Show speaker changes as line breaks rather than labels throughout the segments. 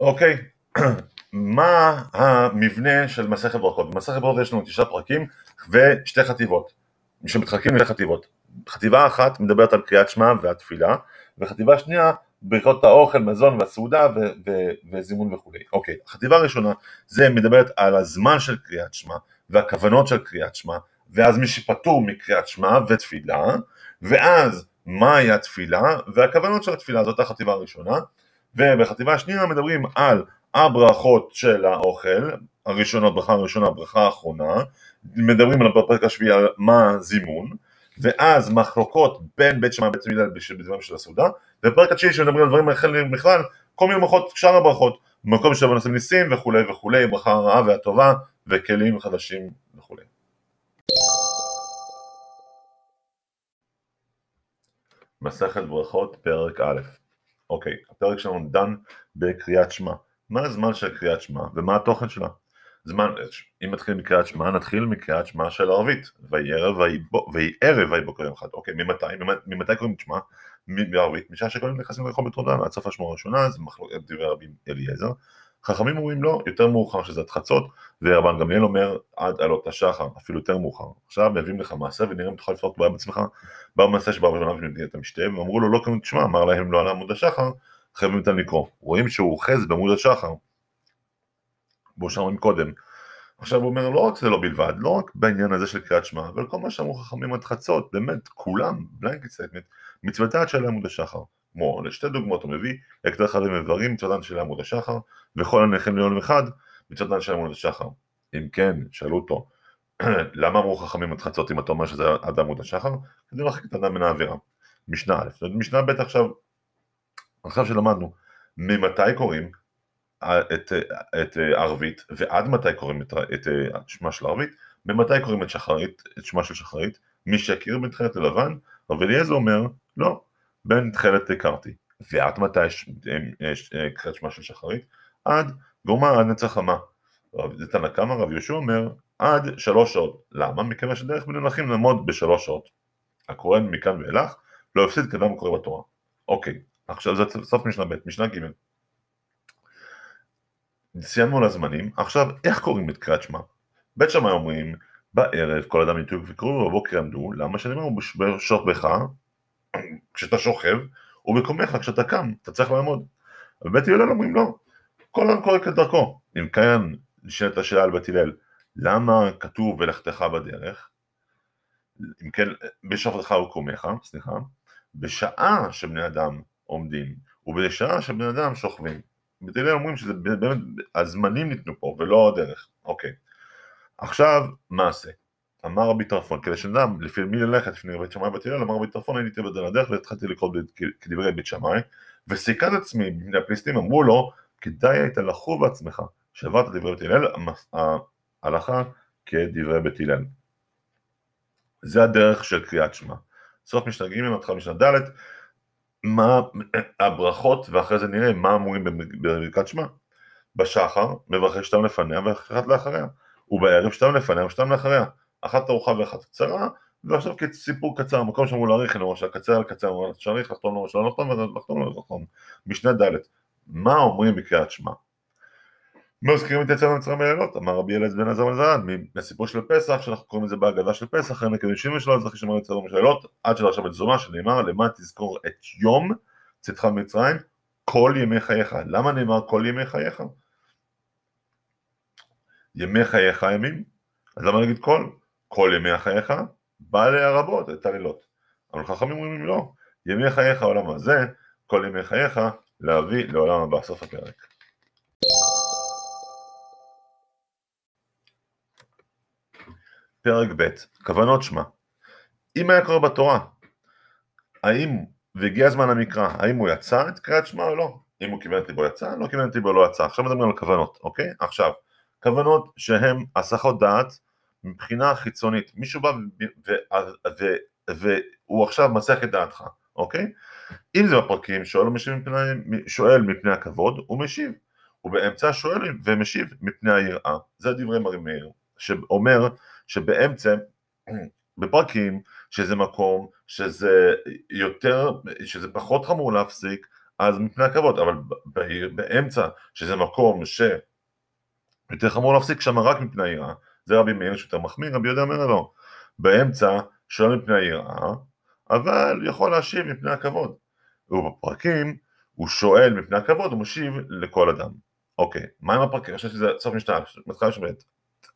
אוקיי, מה המבנה של מסכת ברכות? במסכת ברכות יש לנו תשעה פרקים ושתי חטיבות, שמתחלקים לשתי חטיבות. חטיבה אחת מדברת על קריאת שמע והתפילה, וחטיבה שנייה ברכות האוכל, מזון והסעודה ו- ו- וזימון וכולי. אוקיי, החטיבה הראשונה זה מדברת על הזמן של קריאת שמע והכוונות של קריאת שמע, ואז מי שפטור מקריאת שמע ותפילה, ואז מהי התפילה והכוונות של התפילה, זאת החטיבה הראשונה, ובחטיבה השנייה מדברים על הברכות של האוכל, הראשונות, ברכה הראשונה, ברכה האחרונה, מדברים על הפרק השביעי על מה זימון, ואז מחלוקות בין בית שמע ובית הלל בדברים של הסעודה, ופרק התשיעי שמדברים על דברים אחרים בכלל, כל מיני ברכות, שאר הברכות, במקום שבו נושאים ניסים וכולי וכולי, ברכה הרעה והטובה וכלים חדשים וכולי. מסכת ברכות פרק א', אוקיי, הפרק שלנו דן בקריאת שמע. מה הזמן של קריאת שמע ומה התוכן שלה? זמן, אם נתחיל מקריאת שמע, נתחיל מקריאת שמע של ערבית, ויהי ערב ויהי בוקר יום אחד, אוקיי, ממתי? ממתי קוראים את שמע? בערבית, משעה שקוראים נכנסים לאכול בתודה, עד סוף השמוע הראשונה, זה מחלוקת דברי רבי אליעזר. חכמים אומרים לא, יותר מאוחר שזה עד חצות, ורבן גמליאל אומר עד עלות השחר, אפילו יותר מאוחר. עכשיו מביאים לך מעשה ונראה אם תוכל לפתור את בעיה בעצמך. בא מעשה שבאו בניו מבית המשתה, ואמרו לו לא קרינו את שמע, אמר להם לא עלה עמוד השחר, חייבים אתם לקרוא. רואים שהוא אוחז בעמוד השחר, כמו שאמרנו קודם. עכשיו הוא אומר לא רק זה לא בלבד, לא רק בעניין הזה של קריאת שמע, אבל כל מה שאמרו חכמים עד חצות, באמת כולם, blanket statement, מצוותן עד שיעלה עמוד השחר. כמו לשתי דוגמאות הוא מביא, הקטר חלבים ואיברים מצוותן עד שיעלה עמוד השחר, וכל הנאכלים ליום אחד מצוותן עד שיעלה עמוד השחר. אם כן, שאלו אותו, למה אמרו חכמים עד חצות אם אתה אומר שזה עד עמוד השחר? כדי להרחיק את האדם מן האווירה. משנה א', משנה ב' עכשיו, עכשיו שלמדנו, ממתי קוראים את, את ערבית ועד מתי קוראים את, את, את שמה של ערבית, ממתי קוראים את שחרית, את שמה של שחרית, מי שיכיר תכלת ללבן, רב אליעזר אומר, לא, בין תכלת הכרתי, ועד מתי קריאת שמה של שחרית? עד גורמה עד נצח חמה. זה תנא קמא, רב יהושע אומר, עד שלוש שעות. למה? מכיוון שדרך בני מלכים ללמוד בשלוש שעות. הקורא מכאן ואילך לא הפסיד כאדם הקורא בתורה. אוקיי, עכשיו זה סוף משנה ב', משנה ג'. סיימנו על הזמנים, עכשיו איך קוראים את קריאת שמע? בית שמאי אומרים בערב כל אדם יתוג וקראו ובבוקר יעמדו, למה שנאמר בשוכבך כשאתה שוכב ובקומך כשאתה קם, אתה צריך לעמוד. בבית הלל אומרים לא, כל העם קורא כדרכו. אם כן נשאלת השאלה על בית הלל, למה כתוב ולכתך בדרך? אם כן, בשוכבך וקומך, סליחה, בשעה שבני אדם עומדים ובשעה שבני אדם שוכבים. בית הלל אומרים שזה באמת, הזמנים ניתנו פה ולא הדרך, אוקיי. עכשיו, מעשה. אמר רבי טרפון, כדי שנדע לפי מי ללכת לפני בית שמאי ובית הלל, אמר רבי טרפון, הייתי בדרך הדרך והתחלתי לקרוא כדברי בית שמאי, וסיכת עצמי בפני הפליסטים, אמרו לו, כדאי היית לחוב בעצמך, שעברת דברי בית הלל, הלכה כדברי בית הלל. זה הדרך של קריאת שמע. סוף משנה ג' מתחיל משנה ד', מה הברכות, ואחרי זה נראה מה אמורים בברכת שמע. בשחר מברך שתיים לפניה ואחת לאחריה, ובערב שתיים לפניה ושתיים לאחריה, אחת ארוחה ואחת קצרה, ועכשיו כסיפור קצר, מקום שאמרו להאריך, אני אומר שהקצר על קצר, שצריך לחתום לו שלא לחתום, ולחתום לו לחתום. משנה ד' מה אומרים בקריאת שמע? מזכירים את יצא ממצרים מהלילות, אמר רבי ילד בן עזר מזרן, מהסיפור של פסח, שאנחנו קוראים את זה בהגדה של פסח, אחרי מקדשים ושלו, זכי שמר יצא מהלילות, עד שדרשה בתזומה, שנאמר, למה תזכור את יום צאתך ממצרים, כל ימי חייך. למה נאמר כל ימי חייך? ימי חייך ימים? אז למה נגיד כל? כל ימי חייך בא להרבות את הלילות. אבל חכמים אומרים לא, ימי חייך העולם הזה, כל ימי חייך להביא לעולם הבא, סוף הפרק. פרק ב' כוונות שמע אם היה קורא בתורה האם, והגיע הזמן המקרא, האם הוא יצא את קריאת שמע או לא? אם הוא כיוון את ליבו יצא, לא כיוון את ליבו לא יצא. עכשיו מדברים על כוונות, אוקיי? עכשיו, כוונות שהן הסחות דעת מבחינה חיצונית. מישהו בא והוא עכשיו מסך את דעתך, אוקיי? אם זה בפרקים, שואל מפני, שואל מפני הכבוד, הוא משיב. הוא באמצע שואל ומשיב מפני היראה. זה דברי מרי מאיר, שאומר שבאמצע, בפרקים, שזה מקום שזה יותר, שזה פחות חמור להפסיק, אז מפני הכבוד, אבל באמצע, שזה מקום ש... יותר חמור להפסיק שם רק מפני היראה, זה רבי מאיר שיותר מחמיר, רבי יהודה אומר לא, באמצע שלא מפני היראה, אבל יכול להשיב מפני הכבוד. ובפרקים הוא שואל מפני הכבוד, הוא משיב לכל אדם. אוקיי, מה עם הפרקים? חושב שזה סוף משנה, מתחילה שבאמת.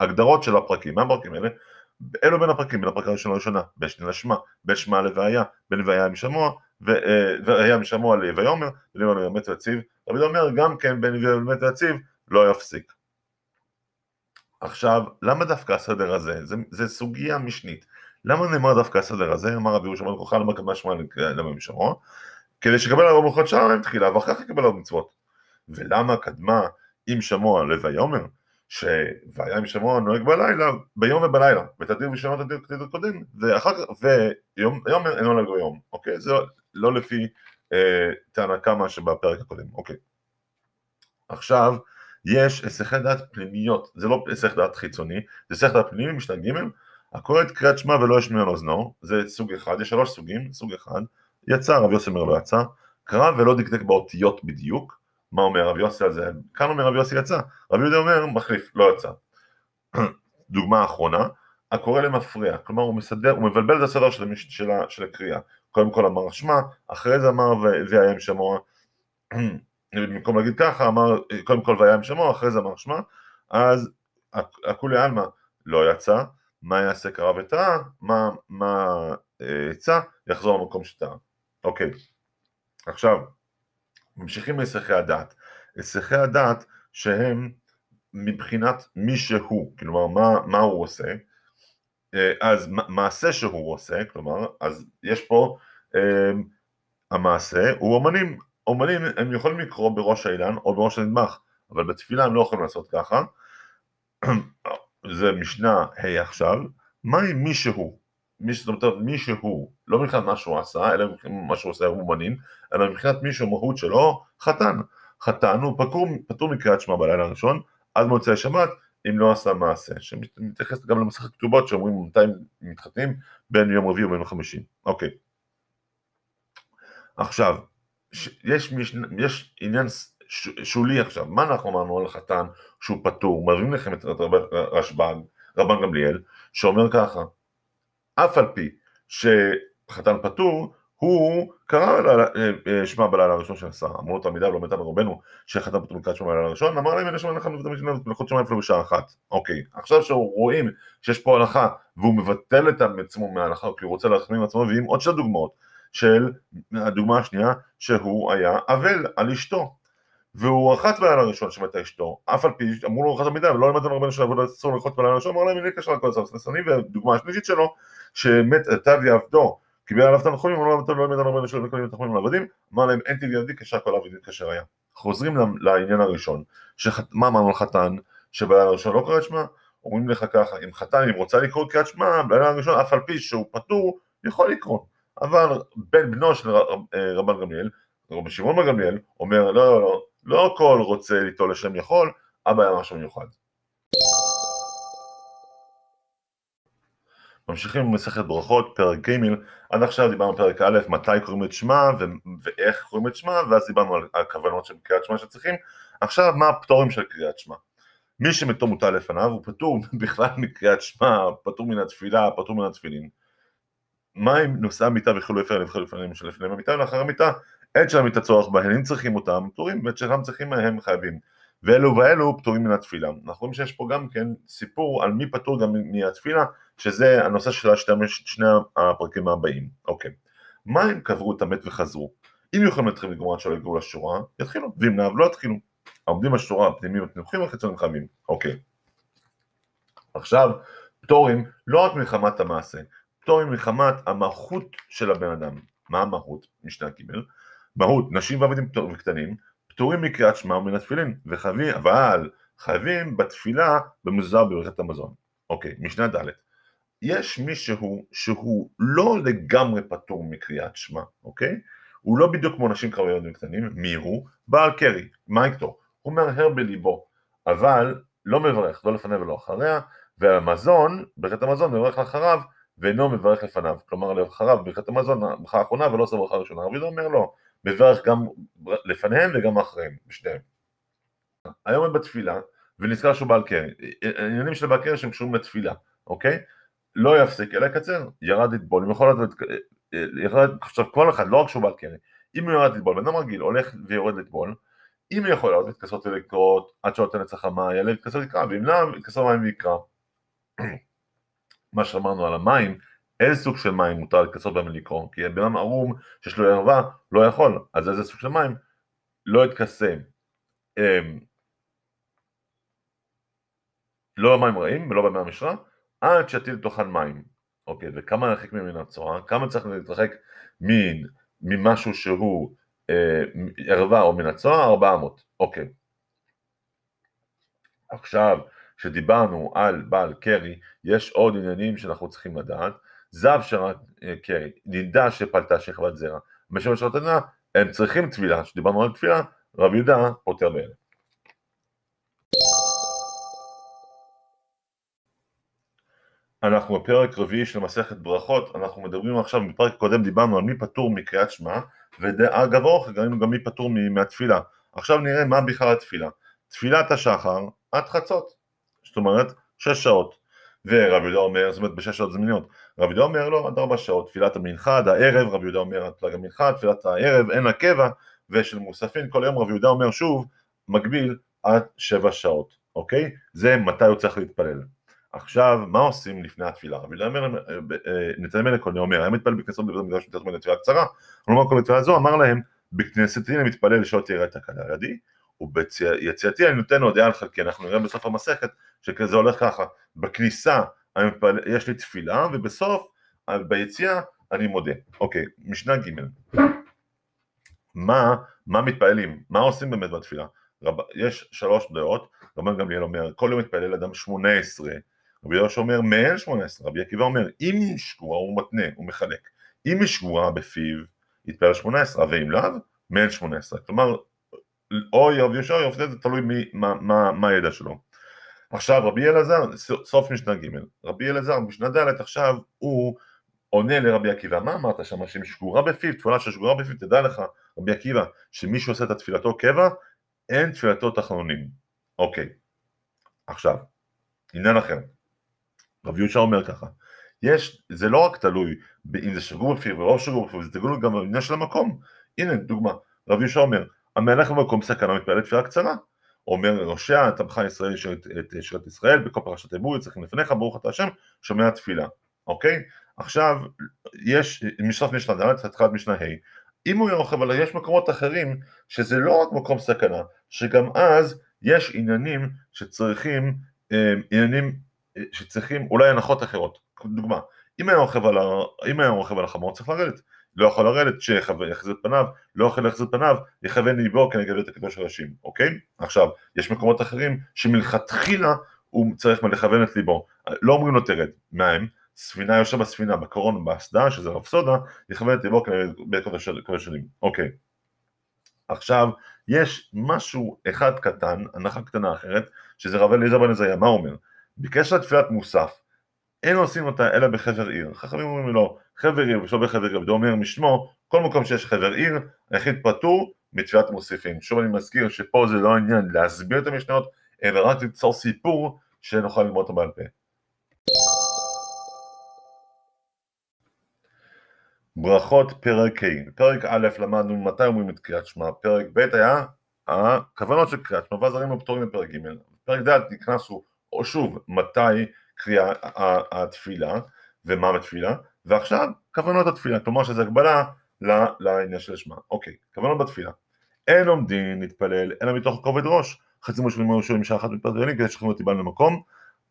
הגדרות של הפרקים, מה הפרקים האלה? אלו בין הפרקים, בין הפרק הראשון לראשונה, בין שני לשמה, בין שמע לוויה, בין לוויה משמוע, והיה משמוע לויאמר, ולאמר למת ויציב, רבי אומר גם כן בין למת ויציב לא יפסיק. עכשיו, למה דווקא הסדר הזה? זה, זה סוגיה משנית. למה נאמר דווקא הסדר הזה? אמר רבי ירושלים כוחה למה קדמה שמע למה משמוע? כדי שקבל עליו מלכות שער תחילה ואחר כך יקבל עוד מצוות. ולמה קדמה עם שמוע לויאמר? שהיה עם שמוע נוהג בלילה, ביום ובלילה, ותדיר ושמוע תדיר כתדיר קודם, ואחר כך, ויום אינו נוהג ביום, אוקיי? זה לא לפי אה, טענה כמה שבפרק הקודם, אוקיי. עכשיו, יש הסכי דעת פנימיות, זה לא הסך דעת חיצוני, זה הסך דעת פנימי, משנה ג' הקורא את קריאת שמע ולא ישמיע על אוזנו, זה סוג אחד, יש שלוש סוגים, סוג אחד, יצא, רב יוסי אומר לא יצא, קרא ולא דקדק באותיות בדיוק, מה אומר רב יוסי על זה? כאן אומר רב יוסי יצא, רב יהודה אומר מחליף, לא יצא. דוגמה אחרונה, הקורא למפריע, כלומר הוא מסדר, הוא מבלבל את הסדר של, המש, של, של הקריאה, קודם כל אמר שמע, אחרי זה אמר עם שמוע, במקום להגיד ככה, אמר קודם כל והיה עם שמוע, אחרי זה אמר שמע, אז הכולי עלמא לא יצא, מה יעשה קרא וטעה, מה, מה אה, יצא, יחזור למקום שטעה. אוקיי, עכשיו, ממשיכים להיסחי הדת. היסחי הדת שהם מבחינת מי שהוא, כלומר מה, מה הוא עושה, אה, אז מעשה שהוא עושה, כלומר, אז יש פה אה, המעשה הוא אומנים, אומנים הם יכולים לקרוא בראש האילן או בראש הנדמך, אבל בתפילה הם לא יכולים לעשות ככה, זה משנה ה' עכשיו, מה עם מי שהוא? מי, זאת אומרת מי שהוא, לא מבחינת מה שהוא עשה, אלא מבחינת מה שהוא עושה אומנים, אלא מבחינת מי שהוא מהות שלו, חתן. חתן הוא פטור, פטור מקריאת שמע בלילה הראשון, עד מוצאי שבת, אם לא עשה מעשה, שמתייחס גם למסכת כתובות שאומרים מתי מתחתנים בין יום רביעי ובין יום חמישי. אוקיי. עכשיו, יש, יש, יש עניין שולי עכשיו, מה אנחנו אמרנו על החתן שהוא פטור, מביאים לכם את רשב"ג, רבן גמליאל, שאומר ככה, אף על פי שחתן פטור, הוא קרא אה, אה, שמע בלילה הראשון של עשה, אמרו תלמידיו לא מתה ברובנו שחתן פטור מקראת שמע בלילה הראשון, אמר להם הנה שמע לך מלאכות שמע אפילו בשעה אחת, אוקיי, עכשיו שרואים שיש פה הלכה והוא מבטל את עצמו מההלכה כי הוא רוצה להחמיא עם עצמו, ועם עוד שתי דוגמאות של הדוגמה השנייה שהוא היה אבל על אשתו. והוא רחץ בלילה הראשון שמתה אשתו, אף על פי אמרו לו רחץ במידה ולא למדנו הרבה של עבודה אסור לרחוץ בלילה הראשון, אמר להם הנה קשר לכל הסרס נסני, ודוגמה השלישית שלו, שמת תב יעבדו, קיבל עליו תנחומים, אמרו לו לא למדנו הרבה של מקבלים תנחומים לעבדים, אמר להם אין טבעי עבדי קשר כל עבדים כאשר היה. חוזרים לעניין הראשון, מה אמרנו לחתן, שבלילה הראשון לא קרא את שמע, אומרים לך ככה, אם חתן אם רוצה לקרוא קריאת שמע, בלילה הראשון אף על פי שהוא פטור, יכול לקרוא, אבל בן בנו של רבן גמליאל, רבי שמעון בן גמליאל, אומר לא לא לא לא כל רוצה ליטול לשם יכול, אבא היה משהו מיוחד. ממשיכים במסכת ברכות, פרק ג', עד עכשיו דיברנו פרק א', מתי קוראים את שמע ואיך קוראים את שמע, ואז דיברנו על הכוונות של קריאת שמע שצריכים, עכשיו מה הפטורים של קריאת שמע. מי שמתו מוטל לפניו הוא פטור בכלל מקריאת שמע, פטור מן התפילה, פטור מן התפילין. מה עם נושאי המיטה וכאילו יפה לבחור לפניהם שלפניהם המיטה, לאחר המיטה עת שלהם את הצורך בהם, אם צריכים אותם, פטורים, ועת שאינם צריכים הם חייבים. ואלו ואלו פטורים מן התפילה. אנחנו רואים שיש פה גם כן סיפור על מי פטור גם מהתפילה, שזה הנושא של שני, שני הפרקים הבאים. אוקיי. מה קברו את המת וחזרו? אם יכולים להתחיל לגמור עד שלא יגעו לשורה, יתחילו, ואם נאהב לא יתחילו. העומדים בשורה הפנימיים והתנוחים והחיצונים חייבים. אוקיי. עכשיו, פטורים לא רק מחמת המעשה, פטורים מחמת המהות של הבן אדם. מה המהות? משנה ג' מהות, נשים ועבדים וקטנים, פטורים מקריאת שמע ומן התפילין, וחייבים, אבל חייבים בתפילה במוזר בברכת המזון. אוקיי, משנה ד' יש מישהו שהוא לא לגמרי פטור מקריאת שמע, אוקיי? הוא לא בדיוק כמו נשים קרביות וקטנים, מי הוא? בעל קרי, מה איתו? הוא מהרהר בליבו, אבל לא מברך, לא לפניה ולא אחריה, והמזון, ברכת המזון מברך לאחריו, ואינו מברך לפניו, כלומר לאחריו ברכת המזון, ברכה האחרונה ולא עושה ברכה ראשונה, רבי אומר לא, מברך גם לפניהם וגם אחריהם, בשניהם. היום בתפילה, ונזכר שהוא בעל קרי, העניינים של בעל קרי שהם קשורים לתפילה, אוקיי? לא יפסיק אלא יקצר, ירד לטבול, יכול לתת, יכול, עכשיו כל אחד, לא רק שהוא בעל קרי, אם הוא ירד לטבול, בן אדם רגיל הולך ויורד לטבול, אם הוא יכול לעלות להתכסות ולקרות עד שלא תנצח חמה, יעלה להתכסות ולקרא, ואם לא, להתכסות מים ויקרא. מה שאמרנו על המים, איזה סוג של מים מותר להתכסות בהם ולקרוא? כי בן אדם ערום שיש לו ערווה לא יכול, אז איזה סוג של מים? לא יתכסה. אמ, לא במים רעים ולא במים המשרה, עד שיטיל לתוכן מים. אוקיי, וכמה נרחיק ממנה הצורה? כמה צריך להתרחק ממשהו שהוא אה, ערווה או מן הצוהר? 400. אוקיי. עכשיו, כשדיברנו על בעל קרי, יש עוד עניינים שאנחנו צריכים לדעת. זב שרת אה, קרי, נידה שפלטה שכבת זרע, משמש רוטנה, הם צריכים טבילה, כשדיברנו על טבילה, רב יהודה פותר באלה. אנחנו בפרק רביעי של מסכת ברכות, אנחנו מדברים עכשיו, בפרק קודם דיברנו על מי פטור מקריאת שמע, ואגב אורך ראינו גם מי פטור מהתפילה. עכשיו נראה מה בכלל התפילה. תפילת השחר עד חצות, זאת אומרת שש שעות. ורב יהודה אומר, זאת אומרת בשש שעות זמיניות, רב יהודה אומר לו עד ארבע שעות, תפילת המנחה עד הערב, רב יהודה אומר עד תפילת המנחה, תפילת הערב, אין לה קבע, ושל מוספין, כל היום רב יהודה אומר שוב, מקביל עד שבע שעות, אוקיי? זה מתי הוא צריך להתפלל. עכשיו, מה עושים לפני התפילה? רבי יהודה אומר, אה, אה, נתנאל מלך קודם אומר, היה מתפלל בכנסות בבית המקדש מתחת בין התפילה קצרה, הוא אמר כל התפילה הזו, אמר להם, בכנסתי אני מתפלל שלא תראה את הקלה על ידי, וביציאתי אני נותן הודעה על חלקי, אנחנו נראה בסוף המסכת שכזה הולך ככה, בכניסה מתפלל, יש לי תפילה, ובסוף, ביציאה אני מודה. אוקיי, משנה ג' מה, מה מתפללים? מה עושים באמת בתפילה? רב, יש שלוש דעות, רבן גמליאל אומר, כל יום מתפלל אדם שמונה עשרה רבי יהושע אומר מעין שמונה עשרה, רבי עקיבא אומר אם היא שגורה הוא מתנה, הוא מחלק, אם היא שגורה בפיו יתפלל שמונה עשרה ואם לאו מעין שמונה עשרה, כלומר או יהושע או רבי זה תלוי מי, מה, מה, מה הידע שלו. עכשיו רבי אלעזר, סוף משנה ג', רבי אלעזר משנה ד' עכשיו הוא עונה לרבי עקיבא, מה אמרת שם, שאם שגורה בפיו, תפילה ששגורה בפיו, תדע לך, רבי עקיבא, שמי שעושה את התפילתו קבע, אין תפילתו תחנונים. אוקיי, עכשיו, עניין אחר, רבי יהושע אומר ככה, יש, זה לא רק תלוי אם זה שגור בפיו ולא שגור בפיו, זה תלוי גם בעניין של המקום. הנה דוגמה, רבי יהושע אומר, המלך במקום סכנה מתפלל תפילה קצרה. אומר ראשיה, תמכה ישראל את שירת ישראל, בכל פרשת אמור יצחקים לפניך, ברוך אתה השם, שומע תפילה, אוקיי? עכשיו, יש, משנת משנה ד', התחלת משנה ה', אם הוא ירוכב, אבל יש מקומות אחרים, שזה לא רק מקום סכנה, שגם אז יש עניינים שצריכים, אה, עניינים שצריכים אולי הנחות אחרות, דוגמה, אם היה רוכב על החמור צריך לרדת, לא יכול לרדת, שיחזיר את פניו, לא יכול להחזיר את פניו, יכוון ליבו כנגד את הקדוש הראשים, אוקיי? עכשיו, יש מקומות אחרים שמלכתחילה הוא צריך לכוון את ליבו, לא אומרים לו תרד, מה הם? ספינה יושב בספינה, בקורון, באסדה, שזה רב סודה, יכוון את ליבו כנגד קודש הראשונים, אוקיי. עכשיו, יש משהו אחד קטן, הנחה קטנה אחרת, שזה רב אליעזר בן עזריה, מה הוא אומר? בקשר לתפילת מוסף, אין עושים אותה אלא בחבר עיר. חכמים אומרים לו, חבר עיר ושלא בחבר עיר, אומר משמו, כל מקום שיש חבר עיר, היחיד פטור מתפילת מוסיפים. שוב אני מזכיר שפה זה לא העניין להסביר את המשניות, אלא רק ליצור סיפור שנוכל ללמוד אותו בעל פה. ברכות פרק ה', פרק א' למדנו מתי אומרים את קריאת שמע, פרק ב' היה הכוונות של קריאת שמע, ואז הראינו פטורים בפרק ג', פרק ד' נכנסו או שוב, מתי קריאה התפילה ומה בתפילה, ועכשיו כוונות התפילה, כלומר שזו הגבלה לעניין של השמה. אוקיי, כוונות בתפילה. אין עומדין להתפלל אלא מתוך כובד ראש, חצי מושבים ראשונים משעה אחת מתפללים כדי שכם אותי למקום.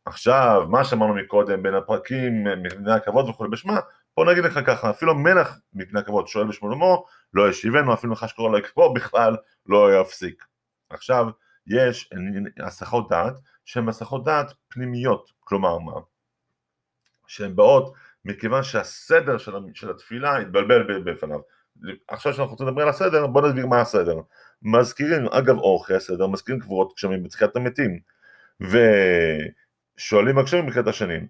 עכשיו, מה שאמרנו מקודם בין הפרקים, מפני הכבוד וכולי בשמה, בוא נגיד לך ככה, אפילו מלך מפני הכבוד שואל בשמולמו, לא ישיבנו, אפילו לך שקורא לו יקבור בכלל, לא יפסיק. עכשיו, יש הסחות דעת שהן הסחות דעת פנימיות, כלומר מה? שהן באות מכיוון שהסדר של, של התפילה התבלבל בפניו. עכשיו שאנחנו רוצים לדבר על הסדר, בואו נסביר מה הסדר. מזכירים, אגב אורכי הסדר, מזכירים קבורות גשמים בתחילת המתים, ושואלים הגשמים בתחילת השנים,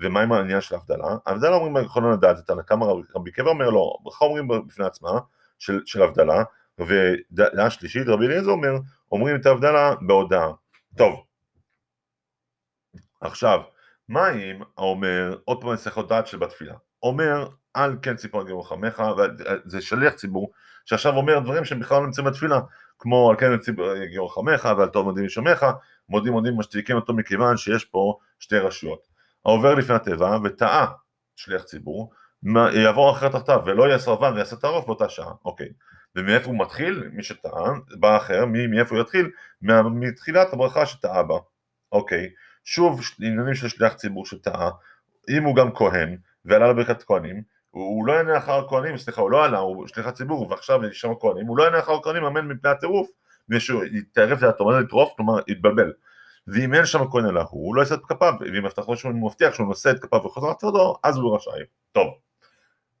ומה עם העניין של ההבדלה? ההבדלה אומרים יכולים לדעת את הנקמה רבי קבע אומר לא, ברכה אומרים בפני עצמה, של, של הבדלה, ודעה שלישית, רבי אליעזר אומר, אומרים את ההבדלה בהודעה. טוב, עכשיו, מה אם אומר, עוד פעם צריך הודעת של בתפילה, אומר על כן ציפור גיבור חמך, זה שליח ציבור שעכשיו אומר דברים שהם בכלל לא נמצאים בתפילה, כמו על כן גיבור חמך ועל טוב מודים ושמך, מודים מודים משתיקים אותו מכיוון שיש פה שתי רשויות. העובר לפני הטבע וטעה שליח ציבור, יעבור אחרי תחתיו ולא יהיה סרבן ויעשה הרוב באותה שעה, אוקיי. ומאיפה הוא מתחיל? מי שטעה, בא אחר, מאיפה הוא יתחיל? מתחילת הברכה שטעה בה, אוקיי. שוב עניינים של שליח ציבור שטעה, אם הוא גם כהן ועלה לברכת כהנים, הוא לא יענה אחר הכהנים, סליחה, הוא לא עלה, הוא שליח הציבור ועכשיו יש שם כהנים, הוא לא יענה אחר הכהנים אמן מפני הטירוף, מפני שהוא יתערף את אומר לטרוף, כלומר יתבלבל. ואם אין שם כהן אלא הוא, הוא לא יעשה את כפיו, ואם הבטח לו שהוא מבטיח שהוא נושא את כפיו וחוזר לצדו, אז הוא רשאי. טוב,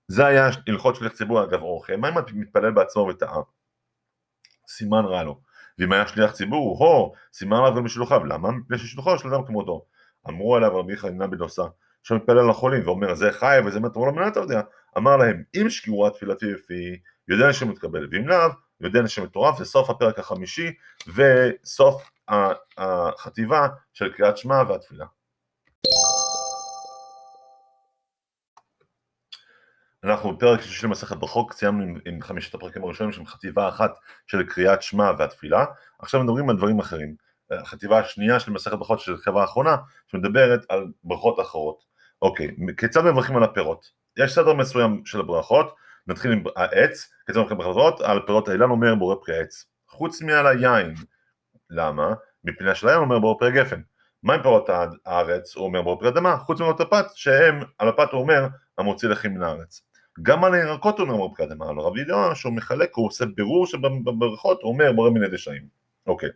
זה היה הלכות שליח ציבור אגב אורחם, מה אם מתפלל בעצמו וטעה? סימן רע לו. ואם היה שליח ציבור, הו, סימן עליו גם בשלוחיו, למה? מפני ששלוחו של אדם כמותו. אמרו עליו רבי חנינא בן דוסה, שמתפלל על החולים ואומר זה חי וזה מת, אמרו לו מה אתה יודע? אמר להם אם שגיורה תפילתי לפי יודע לשם מתקבל ואם לאו יודע לשם מטורף זה סוף הפרק החמישי וסוף החטיבה של קריאת שמע והתפילה. אנחנו בפרק שישי למסכת ברכות סיימנו עם, עם חמשת הפרקים הראשונים של חטיבה אחת של קריאת שמע והתפילה, עכשיו מדברים על דברים אחרים. החטיבה השנייה של מסכת ברכות של החברה האחרונה, שמדברת על ברכות אחרות. אוקיי, כיצד מברכים על הפירות? יש סדר מסוים של הברכות, נתחיל עם העץ, כיצד מברכים הפירות, על פירות האילן אומר בורא פרי העץ. חוץ מעל היין, למה? מפני של היין אומר בורא פרי גפן. מה עם פירות הארץ? הוא אומר בורא פרי אדמה, חוץ מפירות הפת, שהם, על הפת הוא אומר, המוציא לחים מן הארץ. גם על הירקות הוא אומר בורא אדמה, על הרב ידוע שהוא מחלק, הוא עושה בירור שבברכות הוא אומר בורא מיני דשאים. אוקיי.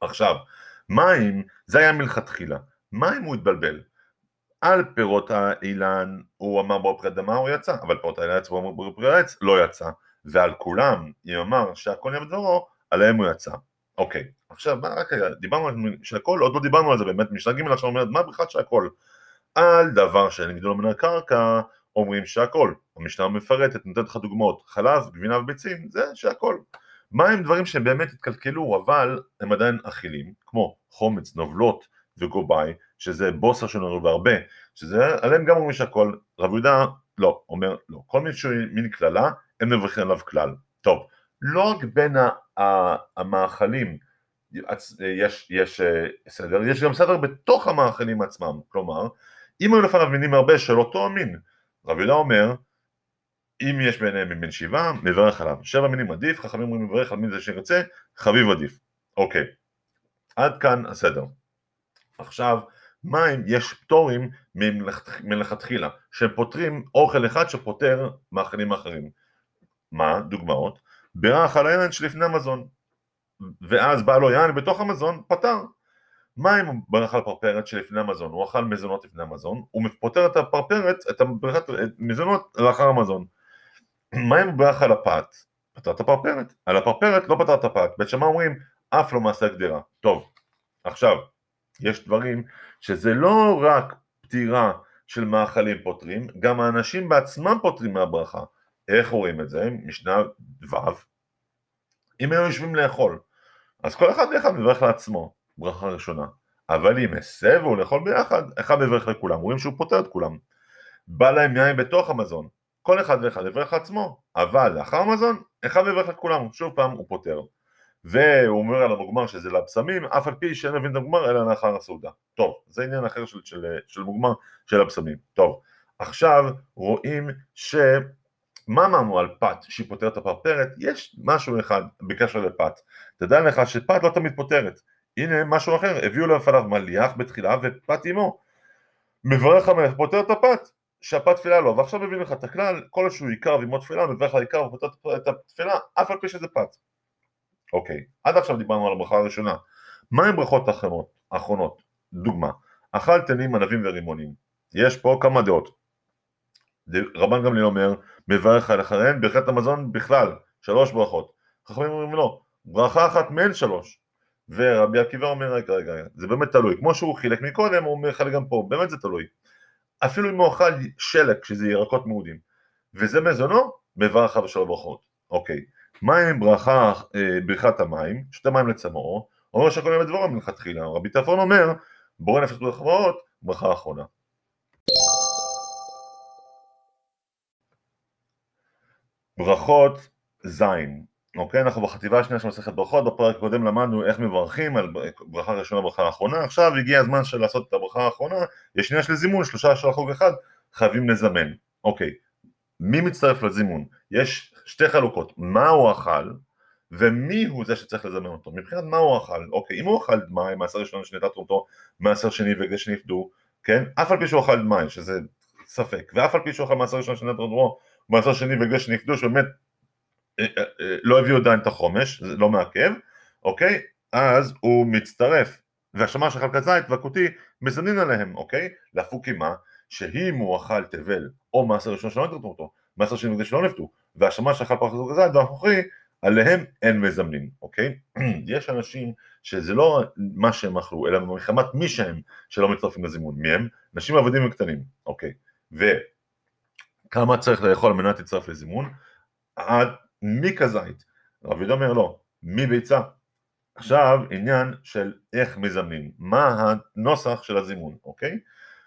עכשיו, מים, זה היה מלכתחילה. מה אם הוא התבלבל? על פירות האילן הוא אמר בו פרי אדמה הוא יצא, אבל פירות האילן הוא אמר בו פרי העץ לא יצא, ועל כולם, אם אמר שהכל יהיה בדברו, עליהם הוא יצא. אוקיי, עכשיו מה רק רגע, דיברנו על שהכל, עוד לא דיברנו על זה באמת, משנה ג' עכשיו אומרת מה בכלל שהכל? על דבר שאין גידול מן הקרקע, אומרים שהכל, המשנה מפרטת, נותנת לך דוגמאות, חלב, גבינה וביצים, זה שהכל. מה הם דברים שהם באמת התקלקלו אבל הם עדיין אכילים, כמו חומץ, נובלות וגובאי, שזה בוסר שלנו והרבה, שזה עליהם גם אומרים שהכל, רב יהודה לא, אומר לא, כל מיני מין קללה, הם מברכים עליו כלל. טוב, לא רק בין המאכלים יש, יש אה, סדר, יש גם סדר בתוך המאכלים עצמם, כלומר, אם היו לפניו מינים הרבה של אותו המין, רב יהודה אומר, אם יש ביניהם מבין שבעה, מברך עליו. שבע מינים עדיף, חכמים אומרים מברך על מין זה שירצה, חביב עדיף. אוקיי, עד כאן הסדר. עכשיו, מה אם יש פטורים מלכתחילה, שהם פותרים אוכל אחד שפותר מאכלים אחרים. מה? דוגמאות. בירך על היין שלפני המזון, ואז בא לו יין בתוך המזון, פתר. מה בירך על פרפרת שלפני המזון, הוא אכל מזונות לפני המזון, הוא פותר את הפרפרת, את המזונות לאחר המזון. מה אם בירך על הפת? פתר את הפרפרת. על הפרפרת לא פתר את הפת. בית שמע אומרים, אף לא מעשה גדרה. טוב, עכשיו, יש דברים שזה לא רק פטירה של מאכלים פותרים, גם האנשים בעצמם פותרים מהברכה. איך רואים את זה? משנה ו' אם היו יושבים לאכול, אז כל אחד ואחד מברך לעצמו, ברכה ראשונה. אבל אם הסבו לאכול ביחד, אחד מברך לכולם, רואים שהוא פותר את כולם. בא להם יין בתוך המזון, כל אחד ואחד יברך לעצמו, אבל לאחר המזון, אחד מברך לכולם, שוב פעם הוא פותר. והוא אומר על המוגמר שזה לבשמים, אף על פי שאין מבין את המוגמר אלא לאחר הסעודה. טוב, זה עניין אחר של, של, של מוגמר של הבשמים. טוב, עכשיו רואים ש... מה אמרנו על פת שהיא פותרת את הפרפרת? יש משהו אחד בקשר לפת. תדע לך שפת לא תמיד פותרת. הנה משהו אחר, הביאו לפניו מליח בתחילה ופת עמו. מברך המלך, פותר את הפת, שהפת תפילה לו, ועכשיו מביא לך את הכלל, כל שהוא עיקר ועמו תפילה, מברך על עיקר ופותר את התפילה, אף על פי שזה פת. אוקיי, עד עכשיו דיברנו על הברכה הראשונה. מה עם ברכות אחרונות? דוגמה, אכל תנים ענבים ורימונים. יש פה כמה דעות. רבן גמליאל אומר, מברך על אחריהן ברכת המזון בכלל, שלוש ברכות. חכמים אומרים לא, ברכה אחת מהן שלוש. ורבי עקיבא אומר, רגע, רגע, זה באמת תלוי. כמו שהוא חילק מקודם, הוא מחלק גם פה, באמת זה תלוי. אפילו אם הוא אכל שלק, שזה ירקות מעודים, וזה מזונו, מברך שלוש ברכות. אוקיי, מים ברכה, אה, ברכת המים, שותה מים לצמאו, אומר שהכל יהיה בדברו מלכתחילה, רבי טרפון אומר, בורא נפש ברחבות, ברכה אחרונה. ברכות זין, אוקיי, אנחנו בחטיבה השנייה של מסכת ברכות, בפרק הקודם למדנו איך מברכים על ברכה ראשונה וברכה האחרונה, עכשיו הגיע הזמן של לעשות את הברכה האחרונה, יש שנייה של זימון, שלושה של החוג אחד, חייבים לזמן, אוקיי, מי מצטרף לזימון? יש שתי חלוקות, מה הוא אכל ומי הוא זה שצריך לזמן אותו, מבחינת מה הוא אכל, אוקיי, אם הוא אכל דמאי, מעשר ראשון שנהייתה תרומתו, מעשר שני וגש שנפדו, כן, אף על פי שהוא אכל דמאי, שזה ספק, ואף על פי שהוא אכל מעשר ראשון שנהייתה תרומתו, מעשר שני וגש שנפדו, שבאמת לא הביאו עדיין את החומש, זה לא מעכב, אוקיי? אז הוא מצטרף, והשמש של חלקת זית והכותי מזמנים עליהם, אוקיי? להפוקי מה? שאם הוא אכל תבל או מעשר ראשון שלא נתרתו אותו, מעשר שני וגש שלא נפתו, והשמש אכל פרחת זית והנוכחי, עליהם אין מזמנים, אוקיי? יש אנשים שזה לא מה שהם אכלו, אלא מחמת מי שהם שלא מצטרפים לזימון. מי הם? נשים עבדים וקטנים, אוקיי. וכמה צריך לאכול על מנת להצטרף לזימון? עד מכזית. רבי יהודה אומר לא, מביצה. עכשיו עניין של איך מזמנים, מה הנוסח של הזימון, אוקיי?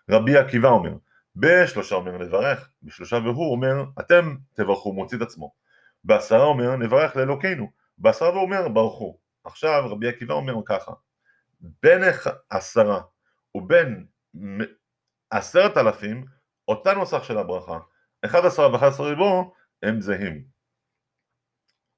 רבי עקיבא אומר, בשלושה אומר לברך, בשלושה והוא אומר אתם תברכו מוציא את עצמו, בעשרה אומר נברך לאלוקינו, בעשרה והוא אומר ברכו. עכשיו רבי עקיבא אומר ככה, בין עשרה ובין עשרת אלפים אותה נוסח של הברכה, אחד עשרה ואחד עשרה ריבו הם זהים.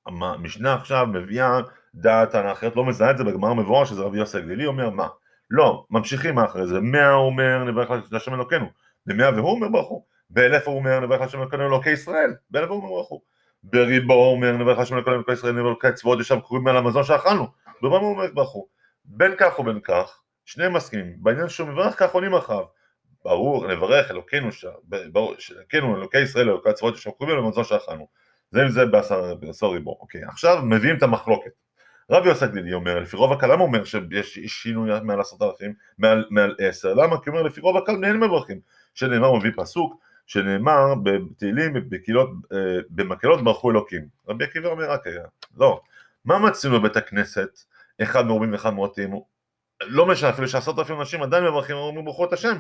המשנה עכשיו מביאה דעת טענה אחרת, לא מזהה את זה בגמר מבואר שזה רבי יוסי הגלילי אומר מה? לא, ממשיכים אחרי זה, מאה הוא אומר נברך להשם אלוקינו, במאה והוא אומר ברכו, באלף הוא אומר נברך להשם אלוקינו אלוקי ישראל, באלף הוא אומר ברכו, בריבו הוא אומר נברך להשם אלוקינו אלוקי ישראל נברך צבאות ישב קרובים על המזון שאכלנו, ברובם הוא אומר ברכו, בין כך ובין כך, שניהם מסכימים, בעניין שהוא מברך כך עונים אחריו, ברור, נברך אלוקינו, אלוקינו אלוקי ישראל אלוקי צבאות ישב קרובים על המזון שאכלנו זה עם זה בעשר ריבו. אוקיי, עכשיו מביאים את המחלוקת. רבי יוסק דידי אומר, לפי רוב הקל, למה הוא אומר שיש שינוי מעל עשרת אלפים, מעל, מעל עשר? למה? כי הוא אומר, לפי רוב הקל אין מברכים. שנאמר, הוא מביא פסוק, שנאמר בתהילים, בקהילות, אה, במקהלות ברכו אלוקים. רבי עקיבא אומר, רק רגע, לא. מה מצינו בבית הכנסת, אחד מרובים ואחד מועטים? לא משנה, אפילו שעשרת אלפים אנשים עדיין מברכים, אומרים ברכו את השם.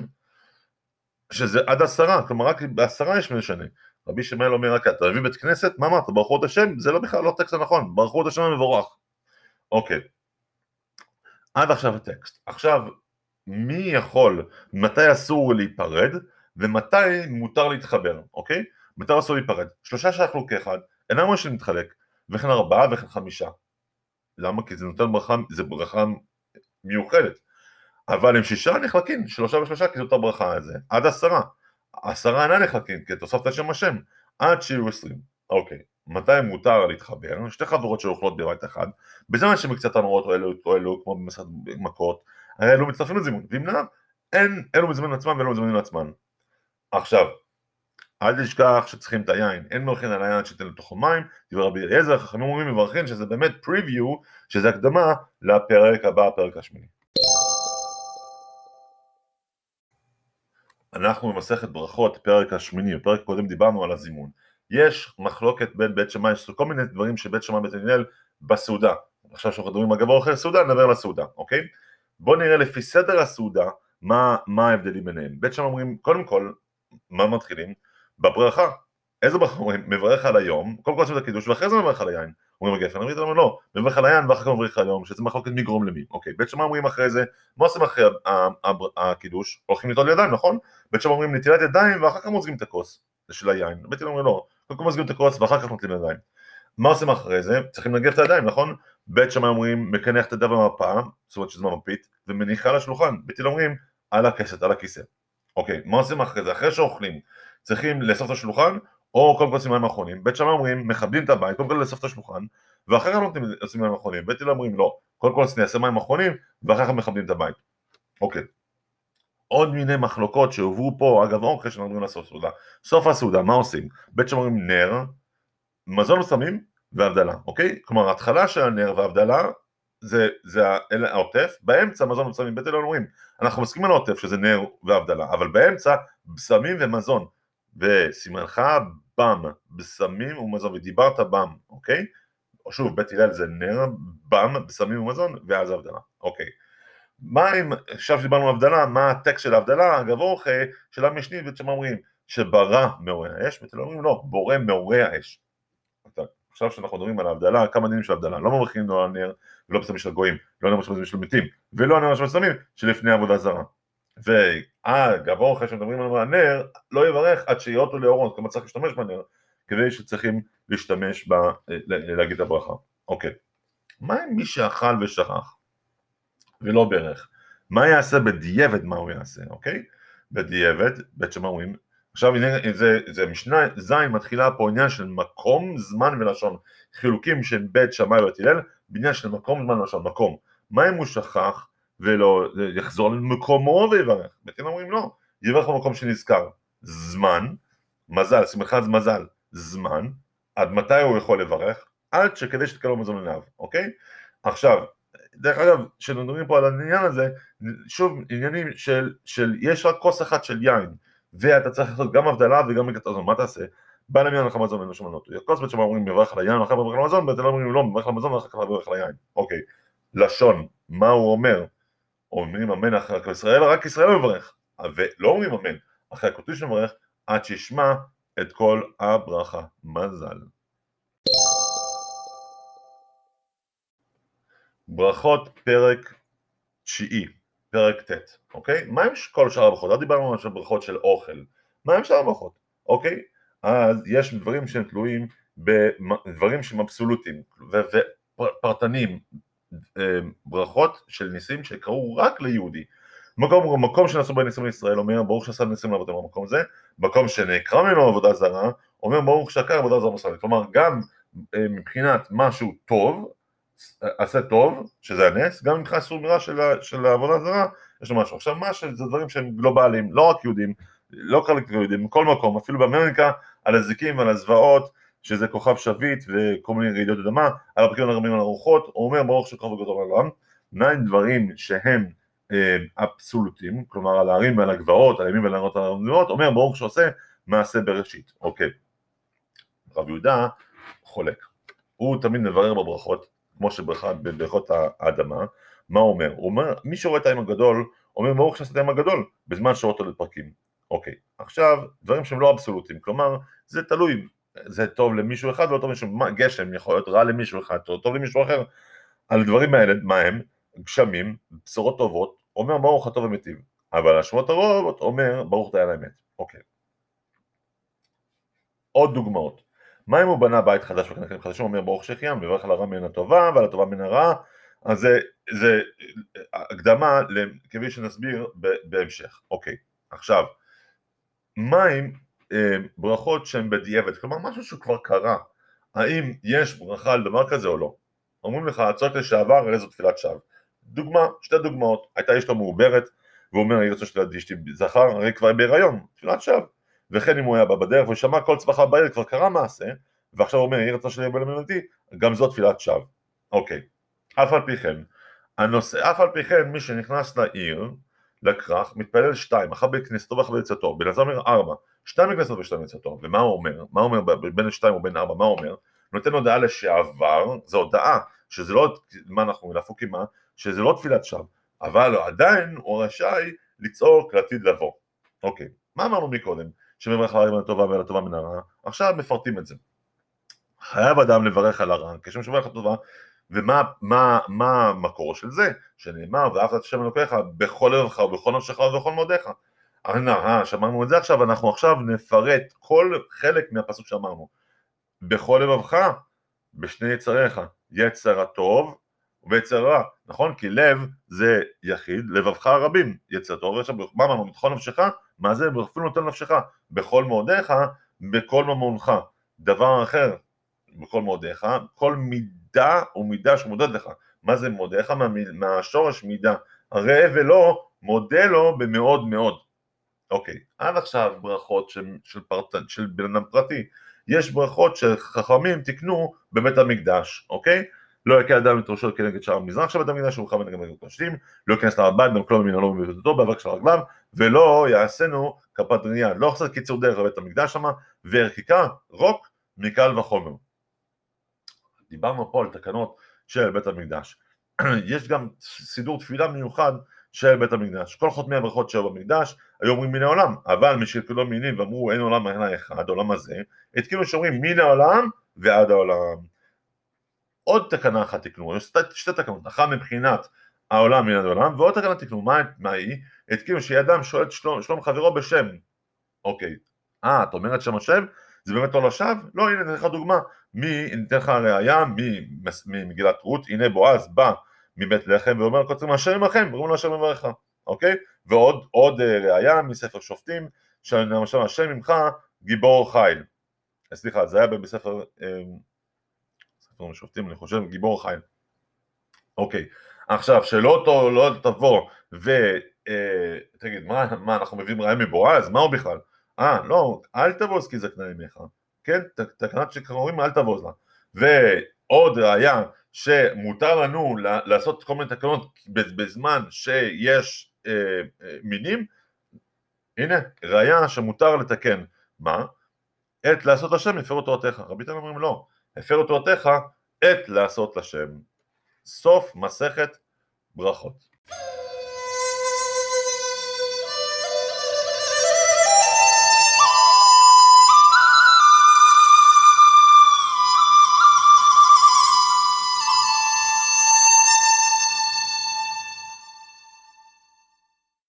שזה עד עשרה, כלומר רק בעשרה יש משנה. רבי שמעאל אומר רק אתה מביא בית כנסת, מה אמרת, ברכו את השם? זה לא בכלל לא טקסט הנכון, ברכו את השם המבורך. אוקיי, עד עכשיו הטקסט. עכשיו, מי יכול, מתי אסור להיפרד ומתי מותר להתחבר, אוקיי? מתי אסור להיפרד? שלושה שאכלו כאחד, אינם אומרים שנתחלק, וכן ארבעה וכן חמישה. למה? כי זה נותן ברכה, זה ברכה מיוחדת. אבל עם שישה נחלקים, שלושה ושלושה, כי זאת הברכה הזה, עד עשרה. עשרה אינם נחלקים, כי תוספת שם השם, עד שיהיו עשרים. אוקיי, מתי מותר להתחבר? שתי חברות שאוכלות בבית אחד, בזמן שמקצת הנורות או אלו, או אלו כמו במסעד מכות, אלו מצטרפים לזימון, ואם לא, אין אלו מזמנים לעצמם ואלו מזמנים לעצמם. עכשיו, אל תשכח שצריכים את היין, אין מלכין על היין שתן לתוכו מים, דבר רבי אליעזר, חכמים אומרים מברכים שזה באמת preview, שזה הקדמה לפרק הבא, הפרק השמיני. אנחנו במסכת ברכות, פרק השמיני, בפרק הקודם דיברנו על הזימון. יש מחלוקת בין בית שמאי, יש כל מיני דברים שבית שמאי ובית הלל בסעודה. עכשיו שאנחנו מדברים על גבור אחר סעודה, נדבר על הסעודה, אוקיי? בואו נראה לפי סדר הסעודה, מה, מה ההבדלים ביניהם. בית שמאי אומרים, קודם כל, מה מתחילים? בברכה. איזה ברכה אומרים? מברך על היום, קודם כל עושים את הקידוש, ואחרי זה מברך על היין. אומרים הגפן, אומרים לנו לא, מברך על היין ואחר כך מברך על היום, שזה מחלוקת מי גרום למי. אוקיי, בית שמאי אומרים אחרי זה, מה עושים אחרי הקידוש? הולכים לטול ידיים, נכון? בית שמאי אומרים נטילת ידיים ואחר כך מוזגים את הכוס של היין. בית שמאי אומרים לא, קודם כל מוזגים את הכוס ואחר כך נוטלים ידיים. מה עושים אחרי זה? צריכים לנגב את הידיים, נכון? בית שמאי אומרים מקנח את הידיים במפה, זאת אומרת שזה מפית, ומניחה על השולחן. בית הלל אומרים על הכסת, על הכיסא. אוקיי, מה עושים אחרי זה? אחרי שאוכלים, צריכים לאסוף את השולחן, או קודם כל מים אחרונים, בית שמאי אומרים מכבדים את הבית, קודם כל לאסוף את השולחן, ואחר כך נותנים עושים מים אחרונים, בית הלל אומרים לא, קודם כל נעשה מים אחרונים, ואחר כך מכבדים את הבית. אוקיי. עוד מיני מחלוקות שהובאו פה, אגב אוכל שאנחנו מדברים לעשות סעודה. סוף הסעודה, מה עושים? בית שמאי אומרים נר, מזון ושמים והבדלה, אוקיי? כלומר ההתחלה של הנר והבדלה זה, זה העוטף, באמצע מזון ושמים, בית הלל אומרים, אנחנו מסכימים על העוטף שזה נר והבדלה, אבל באמצע בשמים ומזון, וסימנך בם בסמים ומזון ודיברת בם, אוקיי? שוב, בית הלל זה נר, בם בסמים ומזון, ואז הבדלה, אוקיי. מה אם, עכשיו שדיברנו על הבדלה, מה הטקסט של ההבדלה, אגב אורכי, של המשנית, ושם אומרים שברא מעורר האש, ואתם אומרים לא, בורא מעורר האש. עכשיו שאנחנו מדברים על ההבדלה, כמה דינים של הבדלה, לא מברכים לו על נר, ולא בסמים של הגויים, לא נר של מתים, ולא נר של סמים שלפני עבודה זרה. ואגב אורכי שמדברים על הנר, לא יברך עד שיהיה אותו לאורות, כלומר צריך להשתמש בנר, כדי שצריכים להשתמש ב... להגיד את הברכה. אוקיי. מה עם מי שאכל ושכח ולא ברך? מה יעשה בדיעבד מה הוא יעשה, אוקיי? בדיעבד, בית שם אומרים, עכשיו זה, זה משנה ז' מתחילה פה עניין של מקום, זמן ולשון, חילוקים של בית שמאי ובית הלל, בעניין של מקום, זמן ולשון, מקום. מה אם הוא שכח ולא יחזור למקומו ויברך? הלל אומרים לא, יברך במקום שנזכר. זמן, מזל, שמחת מזל, זמן, עד מתי הוא יכול לברך? עד שכדי שתקלו מזון לנהב, אוקיי? עכשיו, דרך אגב, כשמדברים פה על העניין הזה, שוב עניינים של, של יש רק כוס אחת של יין, ואתה צריך לעשות גם הבדלה וגם מגת הזון, מה תעשה? בא למין לך מזון ואין לו שום מנות, כוס בית שם אומרים מברך על היין, אחר מברך על המזון, ואתם אומרים לא, מברך על המזון ואחר כך מברך על היין, אוקיי, לשון, מה הוא אומר? אומרים אמן אחרי ישראל, רק ישראל מברך, ולא אומרים אמן, אחרי הקוטוש מברך, עד שישמע את כל הברכה. מזל. ברכות פרק תשיעי, פרק ט', אוקיי? מה עם כל שאר הברכות? לא דיברנו על ברכות של אוכל, מה עם שאר הברכות, אוקיי? אז יש דברים שהם תלויים בדברים שהם אבסולוטיים ופרטניים, אה, ברכות של ניסים שקרו רק ליהודי. מקום, מקום שנעשו בניסים לישראל אומר ברוך שעשה ניסים לעבודה במקום הזה, מקום שנעקרה ממנו עבודה זרה אומר ברוך שעקר עבודה זרה מסוימת, כלומר גם אה, מבחינת משהו טוב, עשה טוב, שזה הנס, גם מבחינת סור של, של העבודה זרה, יש לו משהו. עכשיו מה שזה דברים שהם גלובליים, לא רק יהודים, לא חלק יהודים, בכל מקום, אפילו באמריקה, על הזיקים ועל הזוועות, שזה כוכב שביט וכל מיני רעידות אדמה, על הפרקים הרבים על הרוחות, הוא אומר ברוך שכוכב וגדול העולם, מהם דברים שהם אה, אבסולוטים, כלומר על הערים ועל הגבעות, על הימים ועל הערות הרמזויות, אומר ברוך שעושה מעשה בראשית, אוקיי. רב יהודה חולק, הוא תמיד מברר בברכות, כמו שברכות האדמה, מה הוא אומר? הוא אומר, מי שרואה את הים הגדול, אומר ברוך שעשה את הים הגדול, בזמן שרואה אותו לפרקים, אוקיי. עכשיו, דברים שהם לא אבסולוטיים, כלומר, זה תלוי, זה טוב למישהו אחד ולא טוב למישהו, גשם יכול להיות רע למישהו אחד, טוב למישהו אחר, על הדברים האלה, מה הם? גשמים, בשורות טובות, אומר ברוך הטוב ומיטיב, אבל השמות הרוב אומר ברוך דיין האמת, אוקיי. עוד דוגמאות, מה אם הוא בנה בית חדש וכנכים חדשים, אומר ברוך שהחיינו, מברך על הרע מן הטובה ועל הטובה מן הרעה, אז זה, זה הקדמה כפי שנסביר בהמשך, אוקיי. עכשיו, מה אם ברכות שהן בדיעבד, כלומר משהו שכבר קרה, האם יש ברכה על דבר כזה או לא? אומרים לך, הצעות לשעבר, הרי זו תפילת שווא. דוגמה, שתי דוגמאות, הייתה אשתו מעוברת, והוא אומר, אני רוצה שתלד אשתי זכר, הרי כבר בהיריון, תפילת שווא. וכן אם הוא היה בא בדרך ושמע כל צווחה בעיר, כבר קרה מעשה, ועכשיו הוא אומר, יהי רצון שלי בלמדתי, גם זאת תפילת שווא. אוקיי. אף על פי כן, הנושא, אף על פי כן, מי שנכנס לעיר, לכרך, מתפלל שתיים, אחת בכניסתו ואחת ביצאתו, בן עזר אומר ארבע, שתיים בכניסתו ושתיים ביצאתו, ומה הוא אומר? מה הוא אומר בין שתיים ובין ארבע? מה הוא אומר? נותן הודעה לשעבר, זו הודעה שזה לא, מה אנחנו נפוק מה, שזה לא תפילת שווא, אבל עדיין הוא רשאי לצעוק לעתיד לבוא. אוקיי, מה אמרנו מקודם? שמברך על הטובה ועל הטובה מן הרע, עכשיו מפרטים את זה. חייב אדם לברך על הרע, כשם שברך הטובה, ומה מה, מה המקור של זה? שנאמר, ואהבת את השם אלוקיך בכל לבבך ובכל נפשך ובכל מאודיך. אה, שמענו את זה עכשיו, אנחנו עכשיו נפרט כל חלק מהפסוק שאמרנו. בכל לבבך, בשני יצריך, יצר הטוב ויצר רע, נכון? כי לב זה יחיד, לבבך רבים, יצר טוב, עכשיו מה אמרנו? בכל נפשך, מה זה? אפילו נותן נפשך, בכל מאודיך, בכל ממונך. דבר אחר, בכל מאודיך, כל מידה ומידה שמודד לך. מה זה מודיך? מה, מהשורש מידה. ראה ולא, מודה לו במאוד מאוד. אוקיי, עד עכשיו ברכות של, של, פרט, של בן אדם פרטי. יש ברכות שחכמים תיקנו בבית המקדש, אוקיי? לא יקל אדם את ראשו כנגד שער המזרח של בית המקדש ומוכר בנגד הקדושים, לא ייכנס להר הבית במקלו במנהלו ובביתו באבק של רגליו, ולא יעשינו כפת דנייה, לא יחסר קיצור דרך בבית המקדש שמה, וערכיקה רוק מקל וחומר. דיברנו פה על תקנות של בית המקדש. יש גם סידור תפילה מיוחד של בית המקדש. כל חותמי הברכות שהיו במקדש היו אומרים מן העולם, אבל מי שהתקדו מינים ואמרו אין עולם אלא אחד, העולם הזה, התקינו שאומרים מן העולם ועד העולם. עוד תקנה אחת תקנו, שתי תקנות, אחת מבחינת העולם מן העולם, ועוד תקנה תקנו, מה, מה היא? התקינו שאדם שואל שלום, שלום חברו בשם, אוקיי, אה, את אומרת שם השם? זה באמת לא לשווא? לא, הנה, ניתן לך דוגמה, מי, ניתן לך ראייה ממגילת רות, הנה בועז בא מבית לחם ואומר קוצרים השם עמכם, ואומרים לו השם יברך, אוקיי? ועוד עוד אה, ראייה מספר שופטים, שלמשל השם ממך גיבור חיל. סליחה, זה היה בספר, אה, ספר שופטים, אני חושב, גיבור חיל. אוקיי, עכשיו, שלא לא תבוא ותגיד, אה, מה, מה, אנחנו מביאים ראייה מבועז? מה הוא בכלל? אה, לא, אל תבוז כי זקנה אמך, כן? תקנת שקוראים אל תבוז לה. ועוד ראייה שמותר לנו לעשות כל מיני תקנות בזמן שיש אה, אה, מינים, הנה, ראייה שמותר לתקן. מה? עת לעשות השם הפרו תורתך. רבי תנא אומרים לא, הפרו תורתך עת לעשות לשם. סוף מסכת ברכות.